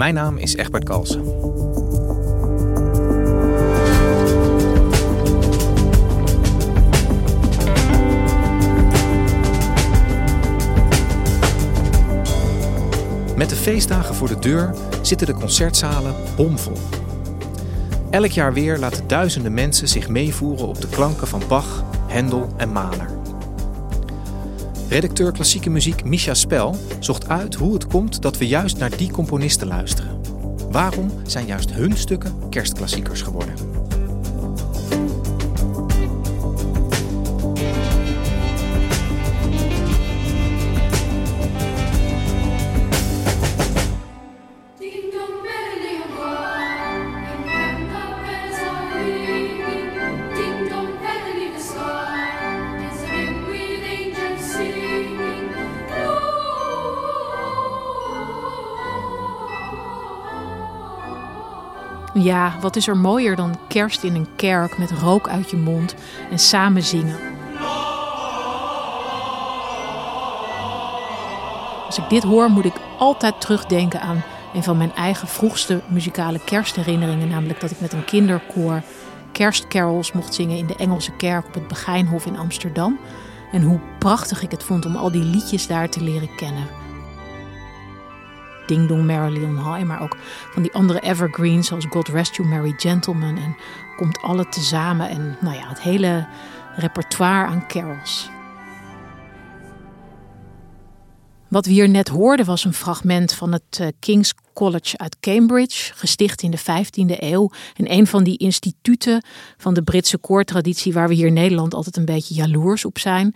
Mijn naam is Egbert Kalsen. Met de feestdagen voor de deur zitten de concertzalen bomvol. Elk jaar weer laten duizenden mensen zich meevoeren op de klanken van Bach, Hendel en Mahler. Redacteur klassieke muziek Misha Spel zocht uit hoe het komt dat we juist naar die componisten luisteren. Waarom zijn juist hun stukken kerstklassiekers geworden? Ja, wat is er mooier dan kerst in een kerk met rook uit je mond en samen zingen? Als ik dit hoor, moet ik altijd terugdenken aan een van mijn eigen vroegste muzikale kerstherinneringen, namelijk dat ik met een kinderkoor kerstcarols mocht zingen in de Engelse kerk op het Begijnhof in Amsterdam. En hoe prachtig ik het vond om al die liedjes daar te leren kennen. Ding Dong Marilyn High, maar ook van die andere evergreens zoals God Rest You Merry Gentleman. En komt alle tezamen en nou ja, het hele repertoire aan carols. Wat we hier net hoorden was een fragment van het eh, King's College uit Cambridge, gesticht in de 15e eeuw. En een van die instituten van de Britse koortraditie, waar we hier in Nederland altijd een beetje jaloers op zijn.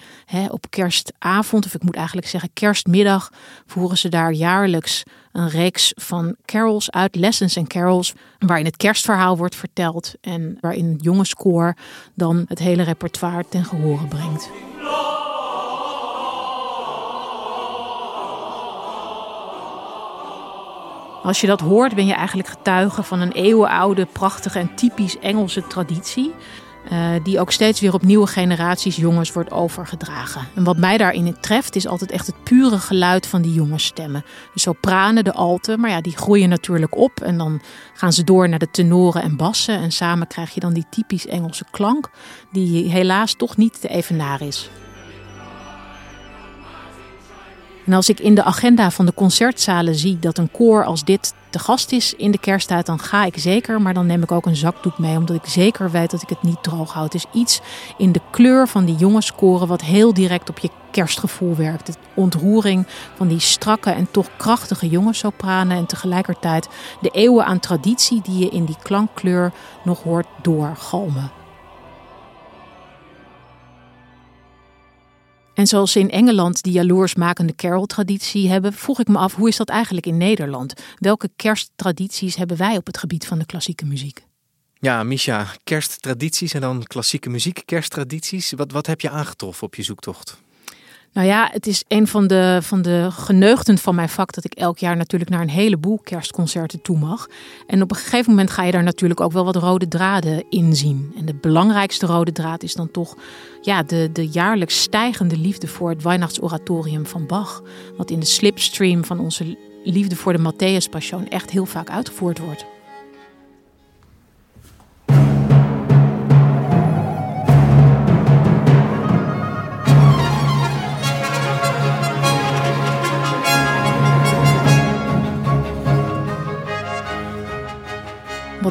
op kerstavond, of ik moet eigenlijk zeggen kerstmiddag, voeren ze daar jaarlijks een reeks van carols uit, lessons en carols, waarin het kerstverhaal wordt verteld en waarin het jongenskoor dan het hele repertoire ten gehore brengt. Als je dat hoort, ben je eigenlijk getuige van een eeuwenoude, prachtige en typisch Engelse traditie. Uh, die ook steeds weer op nieuwe generaties jongens wordt overgedragen. En wat mij daarin treft, is altijd echt het pure geluid van die jongensstemmen. De sopranen, de alten, maar ja, die groeien natuurlijk op. En dan gaan ze door naar de tenoren en bassen. En samen krijg je dan die typisch Engelse klank, die helaas toch niet te evenaren is. En als ik in de agenda van de concertzalen zie dat een koor als dit te gast is in de kersttijd, dan ga ik zeker. Maar dan neem ik ook een zakdoek mee, omdat ik zeker weet dat ik het niet droog houd. Het is iets in de kleur van die jonge scoren wat heel direct op je kerstgevoel werkt. De ontroering van die strakke en toch krachtige jonge sopranen. En tegelijkertijd de eeuwen aan traditie die je in die klankkleur nog hoort doorgalmen. En zoals ze in Engeland die jaloersmakende carol-traditie hebben, vroeg ik me af hoe is dat eigenlijk in Nederland? Welke kersttradities hebben wij op het gebied van de klassieke muziek? Ja, Misha, kersttradities en dan klassieke muziek, kersttradities. Wat, wat heb je aangetroffen op je zoektocht? Nou ja, het is een van de, van de geneugten van mijn vak dat ik elk jaar natuurlijk naar een heleboel kerstconcerten toe mag. En op een gegeven moment ga je daar natuurlijk ook wel wat rode draden in zien. En de belangrijkste rode draad is dan toch ja, de, de jaarlijks stijgende liefde voor het Weihnachtsoratorium van Bach. Wat in de slipstream van onze liefde voor de Matthäus Passion echt heel vaak uitgevoerd wordt.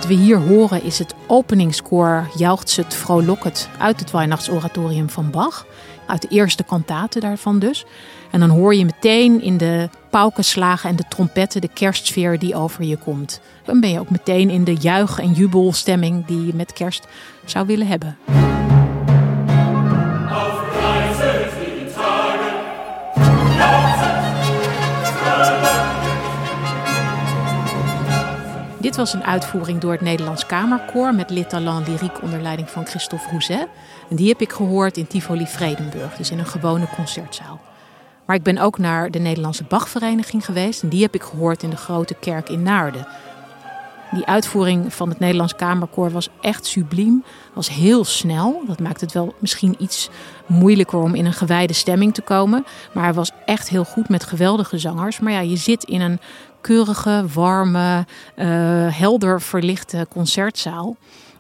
Wat we hier horen is het openingskoor het vrolijket uit het Weihnachtsoratorium van Bach. Uit de eerste kantate daarvan dus. En dan hoor je meteen in de paukenslagen en de trompetten de kerstsfeer die over je komt. Dan ben je ook meteen in de juich- en jubelstemming die je met kerst zou willen hebben. Dit was een uitvoering door het Nederlands Kamerkoor met Lit Talent Lyriek onder leiding van Christophe Rouzet. En die heb ik gehoord in Tivoli Vredenburg, dus in een gewone concertzaal. Maar ik ben ook naar de Nederlandse Bachvereniging geweest en die heb ik gehoord in de grote kerk in Naarden. Die uitvoering van het Nederlands Kamerkoor was echt subliem. Was heel snel. Dat maakt het wel misschien iets moeilijker om in een gewijde stemming te komen. Maar hij was echt heel goed met geweldige zangers. Maar ja, je zit in een keurige, warme, uh, helder verlichte concertzaal.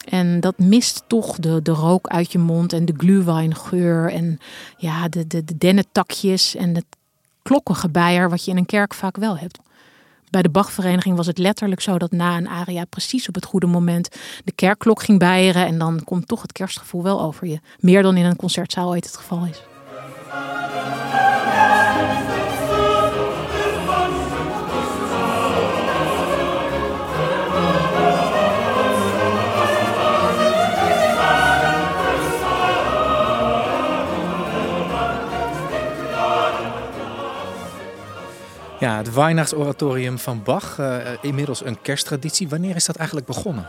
En dat mist toch de, de rook uit je mond en de glühweingeur en ja, de, de, de dennentakjes en het klokkengebeier wat je in een kerk vaak wel hebt. Bij de Bachvereniging was het letterlijk zo dat na een aria precies op het goede moment de kerkklok ging bijeren en dan komt toch het kerstgevoel wel over je. Meer dan in een concertzaal ooit het geval is. Het Weihnachtsoratorium van Bach, uh, inmiddels een kersttraditie. Wanneer is dat eigenlijk begonnen?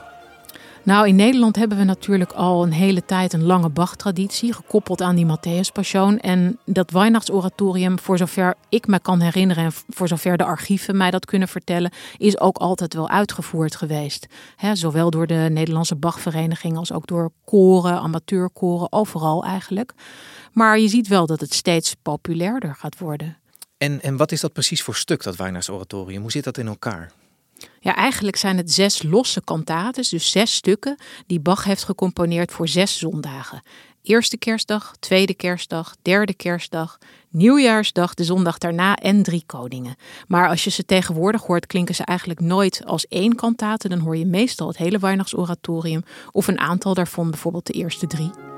Nou, in Nederland hebben we natuurlijk al een hele tijd een lange Bach-traditie, gekoppeld aan die Matthäus-passion. En dat Weihnachtsoratorium, voor zover ik me kan herinneren en voor zover de archieven mij dat kunnen vertellen, is ook altijd wel uitgevoerd geweest. zowel door de Nederlandse Bachvereniging als ook door koren, amateurkoren, overal eigenlijk. Maar je ziet wel dat het steeds populairder gaat worden. En, en wat is dat precies voor stuk, dat Weihnachtsoratorium? Hoe zit dat in elkaar? Ja, eigenlijk zijn het zes losse kantates, dus zes stukken, die Bach heeft gecomponeerd voor zes zondagen. Eerste kerstdag, tweede kerstdag, derde kerstdag, nieuwjaarsdag, de zondag daarna en drie koningen. Maar als je ze tegenwoordig hoort, klinken ze eigenlijk nooit als één kantate. Dan hoor je meestal het hele Weihnachtsoratorium of een aantal daarvan, bijvoorbeeld de eerste drie.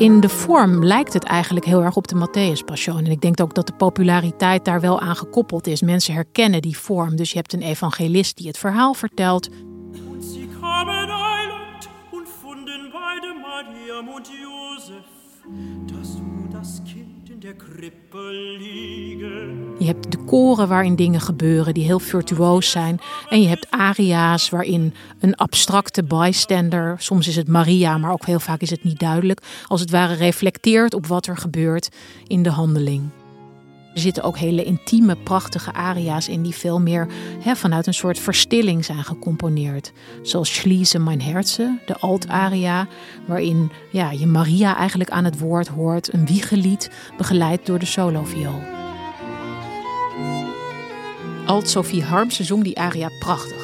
In de vorm lijkt het eigenlijk heel erg op de Matthäus-passion. En ik denk ook dat de populariteit daar wel aan gekoppeld is. Mensen herkennen die vorm. Dus je hebt een evangelist die het verhaal vertelt. Je hebt de koren waarin dingen gebeuren die heel virtuoos zijn. En je hebt aria's waarin een abstracte bystander, soms is het Maria, maar ook heel vaak is het niet duidelijk, als het ware reflecteert op wat er gebeurt in de handeling. Er zitten ook hele intieme, prachtige aria's in die veel meer vanuit een soort verstilling zijn gecomponeerd. Zoals Schließe Mein Herze, de alt-aria, waarin ja, je Maria eigenlijk aan het woord hoort. Een wiegelied, begeleid door de soloviool. Alt-Sophie Harmsen zong die aria prachtig.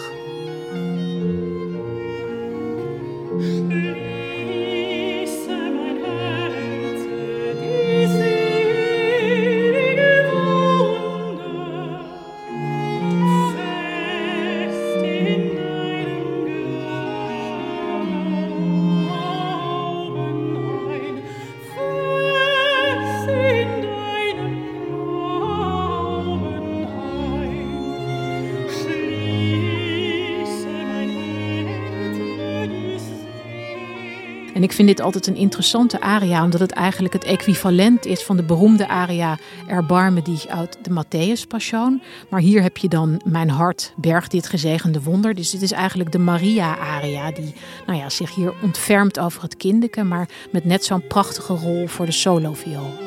En ik vind dit altijd een interessante aria, omdat het eigenlijk het equivalent is van de beroemde aria Erbarme die uit de Matthäus Passion. Maar hier heb je dan Mijn hart bergt dit gezegende wonder. Dus dit is eigenlijk de Maria-aria die nou ja, zich hier ontfermt over het kindeke, maar met net zo'n prachtige rol voor de soloviool.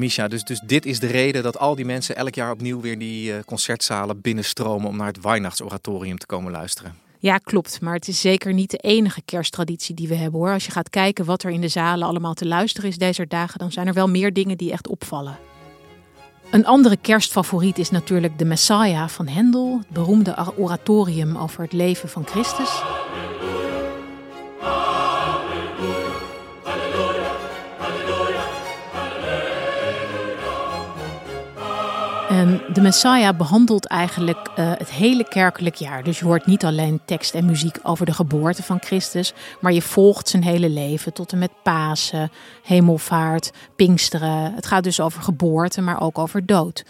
Dus, dus dit is de reden dat al die mensen elk jaar opnieuw weer die uh, concertzalen binnenstromen om naar het Weihnachtsoratorium te komen luisteren. Ja, klopt. Maar het is zeker niet de enige kersttraditie die we hebben hoor. Als je gaat kijken wat er in de zalen allemaal te luisteren is deze dagen, dan zijn er wel meer dingen die echt opvallen. Een andere kerstfavoriet is natuurlijk de Messiah van Hendel, het beroemde oratorium over het leven van Christus. Messiah behandelt eigenlijk uh, het hele kerkelijk jaar. Dus je hoort niet alleen tekst en muziek over de geboorte van Christus, maar je volgt zijn hele leven tot en met Pasen, Hemelvaart, Pinksteren. Het gaat dus over geboorte, maar ook over dood.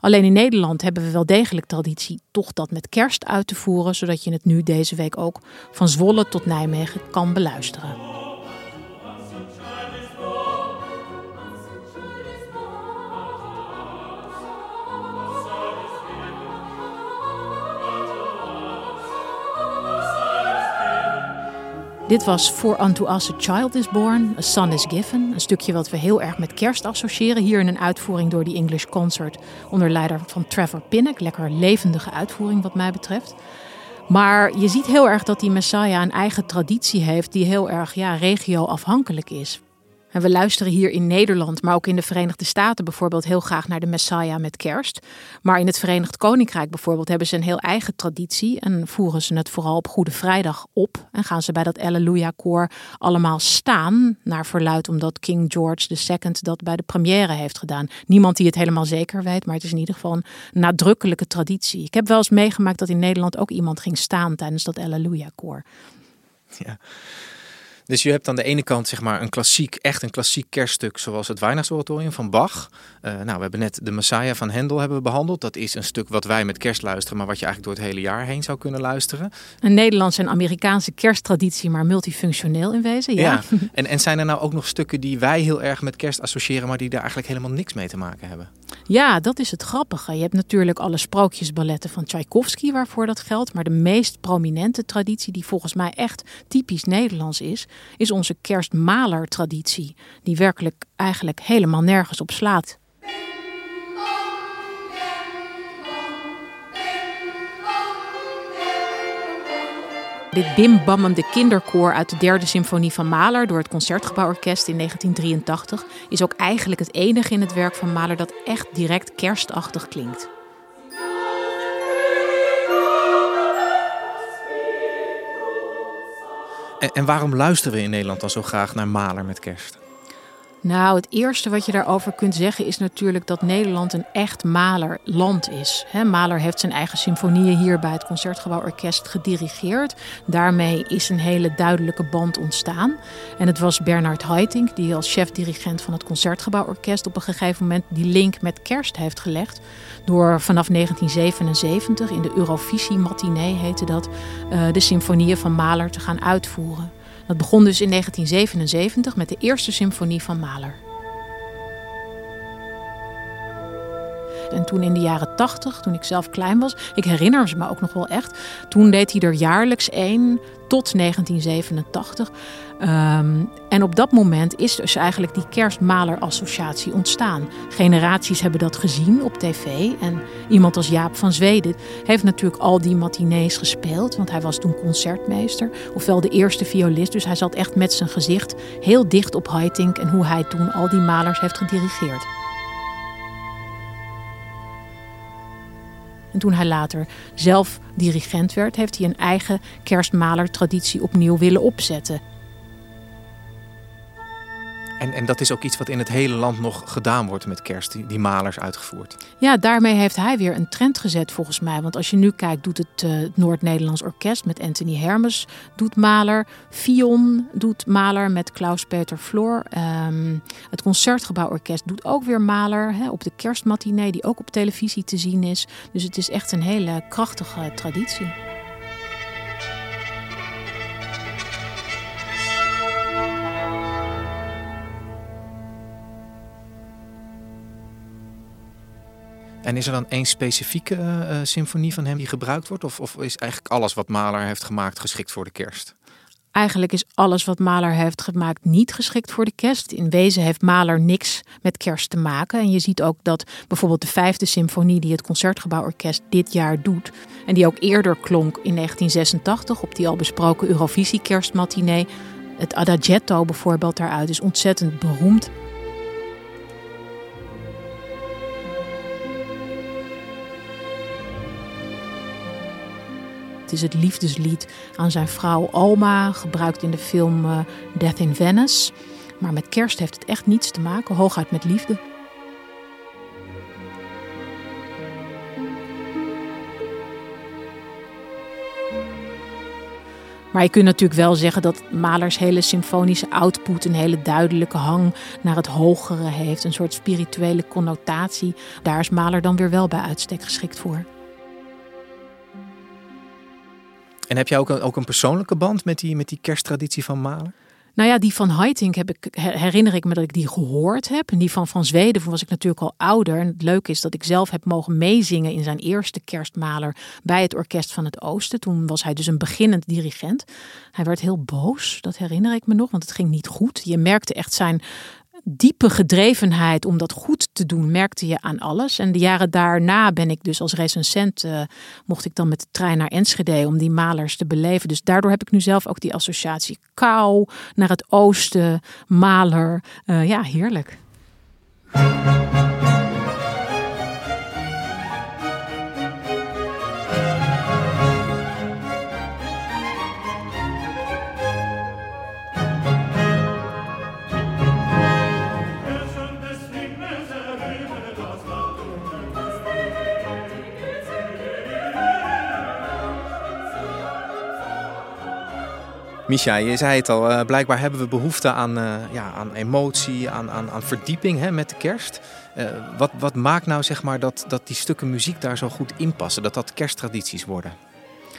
Alleen in Nederland hebben we wel degelijk traditie toch dat met kerst uit te voeren, zodat je het nu deze week ook van Zwolle tot Nijmegen kan beluisteren. Dit was For Unto Us a Child is Born, A Son is Given. Een stukje wat we heel erg met kerst associëren. Hier in een uitvoering door die English Concert onder leider van Trevor Pinnock. Lekker levendige uitvoering wat mij betreft. Maar je ziet heel erg dat die Messiah een eigen traditie heeft die heel erg ja, regio-afhankelijk is. En we luisteren hier in Nederland, maar ook in de Verenigde Staten bijvoorbeeld heel graag naar de Messiah met kerst. Maar in het Verenigd Koninkrijk bijvoorbeeld hebben ze een heel eigen traditie en voeren ze het vooral op Goede Vrijdag op. En gaan ze bij dat Alleluia koor allemaal staan, naar verluid omdat King George II dat bij de première heeft gedaan. Niemand die het helemaal zeker weet, maar het is in ieder geval een nadrukkelijke traditie. Ik heb wel eens meegemaakt dat in Nederland ook iemand ging staan tijdens dat Alleluia koor. Ja. Dus je hebt aan de ene kant zeg maar een klassiek, echt een klassiek kerststuk zoals het Weihnachtsoratorium van Bach. Uh, nou, we hebben net de Messiah van Hendel hebben we behandeld. Dat is een stuk wat wij met kerst luisteren, maar wat je eigenlijk door het hele jaar heen zou kunnen luisteren. Een Nederlandse en Amerikaanse kersttraditie, maar multifunctioneel in wezen. Ja. ja. En, en zijn er nou ook nog stukken die wij heel erg met kerst associëren, maar die daar eigenlijk helemaal niks mee te maken hebben? Ja, dat is het grappige. Je hebt natuurlijk alle sprookjesballetten van Tchaikovsky waarvoor dat geldt. Maar de meest prominente traditie, die volgens mij echt typisch Nederlands is, is onze kerstmaler-traditie. Die werkelijk eigenlijk helemaal nergens op slaat. Dit bimbammende kinderkoor uit de derde symfonie van Mahler door het Concertgebouworkest in 1983 is ook eigenlijk het enige in het werk van Mahler dat echt direct kerstachtig klinkt. En, waarom luisteren we in Nederland dan zo graag naar Mahler met kerst? Nou, het eerste wat je daarover kunt zeggen is natuurlijk dat Nederland een echt Malerland is. He, Mahler heeft zijn eigen symfonieën hier bij het Concertgebouworkest gedirigeerd. Daarmee is een hele duidelijke band ontstaan. En het was Bernard Haitink, die als chef-dirigent van het Concertgebouworkest op een gegeven moment die link met kerst heeft gelegd. Door vanaf 1977 in de Eurovisie matinee heette dat, uh, de symfonieën van Mahler te gaan uitvoeren. Dat begon dus in 1977 met de eerste symfonie van Mahler. En toen in de jaren 80, toen ik zelf klein was, ik herinner ze me ook nog wel echt, toen deed hij er jaarlijks één tot 1987. Ehm, en op dat moment is dus eigenlijk die kerstmaler-associatie ontstaan. Generaties hebben dat gezien op tv. En iemand als Jaap van Zweden heeft natuurlijk al die matinees gespeeld. Want hij was toen concertmeester. Ofwel de eerste violist. Dus hij zat echt met zijn gezicht heel dicht op Haitink. En hoe hij toen al die malers heeft gedirigeerd. En toen hij later zelf dirigent werd, heeft hij een eigen kerstmalertraditie opnieuw willen opzetten. En, en dat is ook iets wat in het hele land nog gedaan wordt met kerst, die, malers uitgevoerd. Ja, daarmee heeft hij weer een trend gezet volgens mij. Want als je nu kijkt, doet het uh, Noord-Nederlands Orkest met Anthony Hermes, doet maler. Fion doet maler met Klaus-Peter Floor. Um, het Concertgebouworkest doet ook weer maler hè, op de kerstmatinee, die ook op televisie te zien is. Dus het is echt een hele krachtige traditie. En is er dan één specifieke uh, symfonie van hem die gebruikt wordt? Of, of is eigenlijk alles wat Mahler heeft gemaakt geschikt voor de kerst? Eigenlijk is alles wat Mahler heeft gemaakt niet geschikt voor de kerst. In wezen heeft Mahler niks met kerst te maken. En je ziet ook dat bijvoorbeeld de vijfde symfonie die het Concertgebouworkest dit jaar doet... en die ook eerder klonk in 1986 op die al besproken Eurovisie kerstmatinee... het Adagietto bijvoorbeeld daaruit is ontzettend beroemd. Het is het liefdeslied aan zijn vrouw Alma, gebruikt in de film uh, Death in Venice. Maar met kerst heeft het echt niets te maken, hooguit met liefde. Maar je kunt natuurlijk wel zeggen dat Mahlers hele symfonische output een hele duidelijke hang naar het hogere heeft. Een soort spirituele connotatie. Daar is Mahler dan weer wel bij uitstek geschikt voor. En heb jij ook een, ook een persoonlijke band met die, met die kersttraditie van Mahler? Nou ja, die van Haitink heb ik, herinner ik me dat ik die gehoord heb. En die van Van Zweden was ik natuurlijk al ouder. En het leuke is dat ik zelf heb mogen meezingen in zijn eerste kerstmaler bij het Orkest van het Oosten. Toen was hij dus een beginnend dirigent. Hij werd heel boos, dat herinner ik me nog, want het ging niet goed. Je merkte echt zijn diepe gedrevenheid om dat goed te doen, merkte je aan alles. En de jaren daarna ben ik dus als recensent, uh, mocht ik dan met de trein naar Enschede om die malers te beleven. Dus daardoor heb ik nu zelf ook die associatie kou naar het oosten, maler. Uh, ja, heerlijk. Micha, je zei het al, uh, blijkbaar hebben we behoefte aan, uh, ja, aan emotie, aan, aan, aan verdieping hè, met de kerst. Uh, wat, wat maakt nou zeg maar, dat, dat die stukken muziek daar zo goed in passen, dat dat kersttradities worden?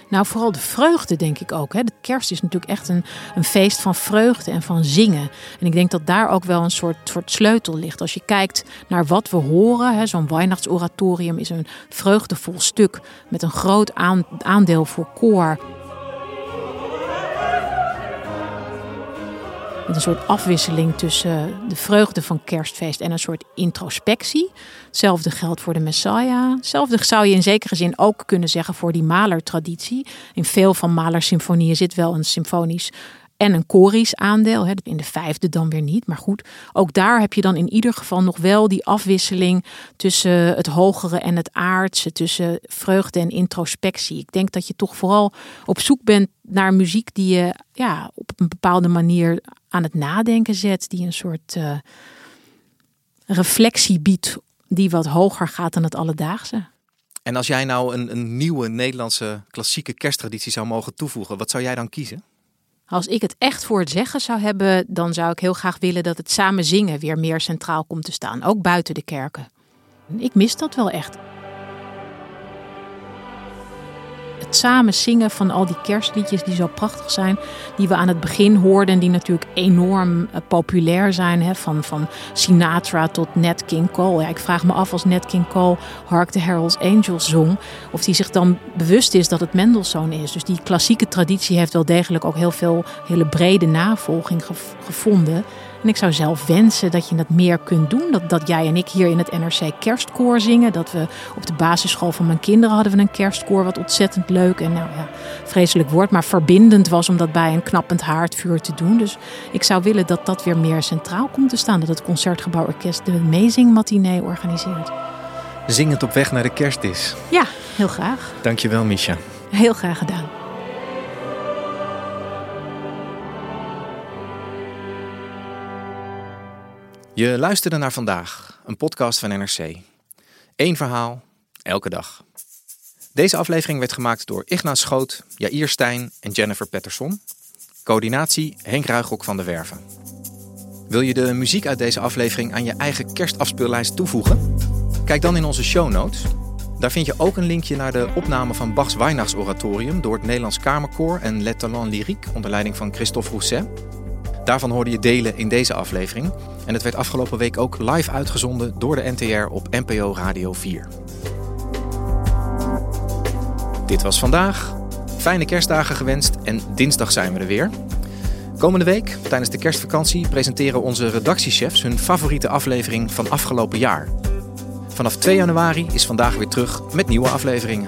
Nou, vooral de vreugde, denk ik ook. Hè. De kerst is natuurlijk echt een, een feest van vreugde en van zingen. En ik denk dat daar ook wel een soort, soort sleutel ligt. Als je kijkt naar wat we horen, zo'n Weihnachtsoratorium is een vreugdevol stuk met een groot aandeel voor koor. Een soort afwisseling tussen de vreugde van kerstfeest en een soort introspectie. Hetzelfde geldt voor de Messiah. Hetzelfde zou je in zekere zin ook kunnen zeggen voor die Mahler-traditie. In veel van Mahler symfonieën zit wel een symfonisch en een korisch aandeel. In de vijfde dan weer niet. Maar goed, ook daar heb je dan in ieder geval nog wel die afwisseling tussen het hogere en het aardse, tussen vreugde en introspectie. Ik denk dat je toch vooral op zoek bent naar muziek die je ja, op een bepaalde manier aan het nadenken zet, die een soort uh, reflectie biedt die wat hoger gaat dan het alledaagse. En als jij nou een, een nieuwe Nederlandse klassieke kersttraditie zou mogen toevoegen, wat zou jij dan kiezen? Als ik het echt voor het zeggen zou hebben, dan zou ik heel graag willen dat het samen zingen weer meer centraal komt te staan, ook buiten de kerken. Ik mis dat wel echt het samen zingen van al die kerstliedjes die zo prachtig zijn. Die we aan het begin hoorden en die natuurlijk enorm uh, populair zijn. Hè, van, van Sinatra tot Nat King Cole. Ja, ik vraag me af als Nat King Cole Hark the Herald's Angels zong. Of die zich dan bewust is dat het Mendelssohn is. Dus die klassieke traditie heeft wel degelijk ook heel veel hele brede navolging gevonden. En ik zou zelf wensen dat je dat meer kunt doen. Dat, dat jij en ik hier in het NRC kerstkoor zingen. Dat we op de basisschool van mijn kinderen hadden we een kerstkoor. Wat ontzettend leuk en nou ja, vreselijk woord. Maar verbindend was om dat bij een knappend haardvuur te doen. Dus ik zou willen dat dat weer meer centraal komt te staan. Dat het Concertgebouworkest de Amazing Matinee organiseert. Zingend op weg naar de kerstdis. Ja, heel graag. Dankjewel Misha. Heel graag gedaan. Je luisterde naar vandaag, een podcast van NRC. Eén verhaal, elke dag. Deze aflevering werd gemaakt door Ignaat Schoot, Jair Stijn en Jennifer Patterson. Coördinatie Henk Ruigrok van de Werven. Wil je de muziek uit deze aflevering aan je eigen kerstafspeellijst toevoegen? Kijk dan in onze show notes. Daar vind je ook een linkje naar de opname van Bachs Weihnachtsoratorium door het Nederlands Kamerkoor en Le Talent Lyrique onder leiding van Christophe Rousset. Daarvan hoorde je delen in deze aflevering. En het werd afgelopen week ook live uitgezonden door de NTR op NPO Radio 4. Dit was vandaag. Fijne kerstdagen gewenst en dinsdag zijn we er weer. Komende week, tijdens de kerstvakantie, presenteren onze redactiechefs hun favoriete aflevering van afgelopen jaar. Vanaf 2 januari is vandaag weer terug met nieuwe afleveringen.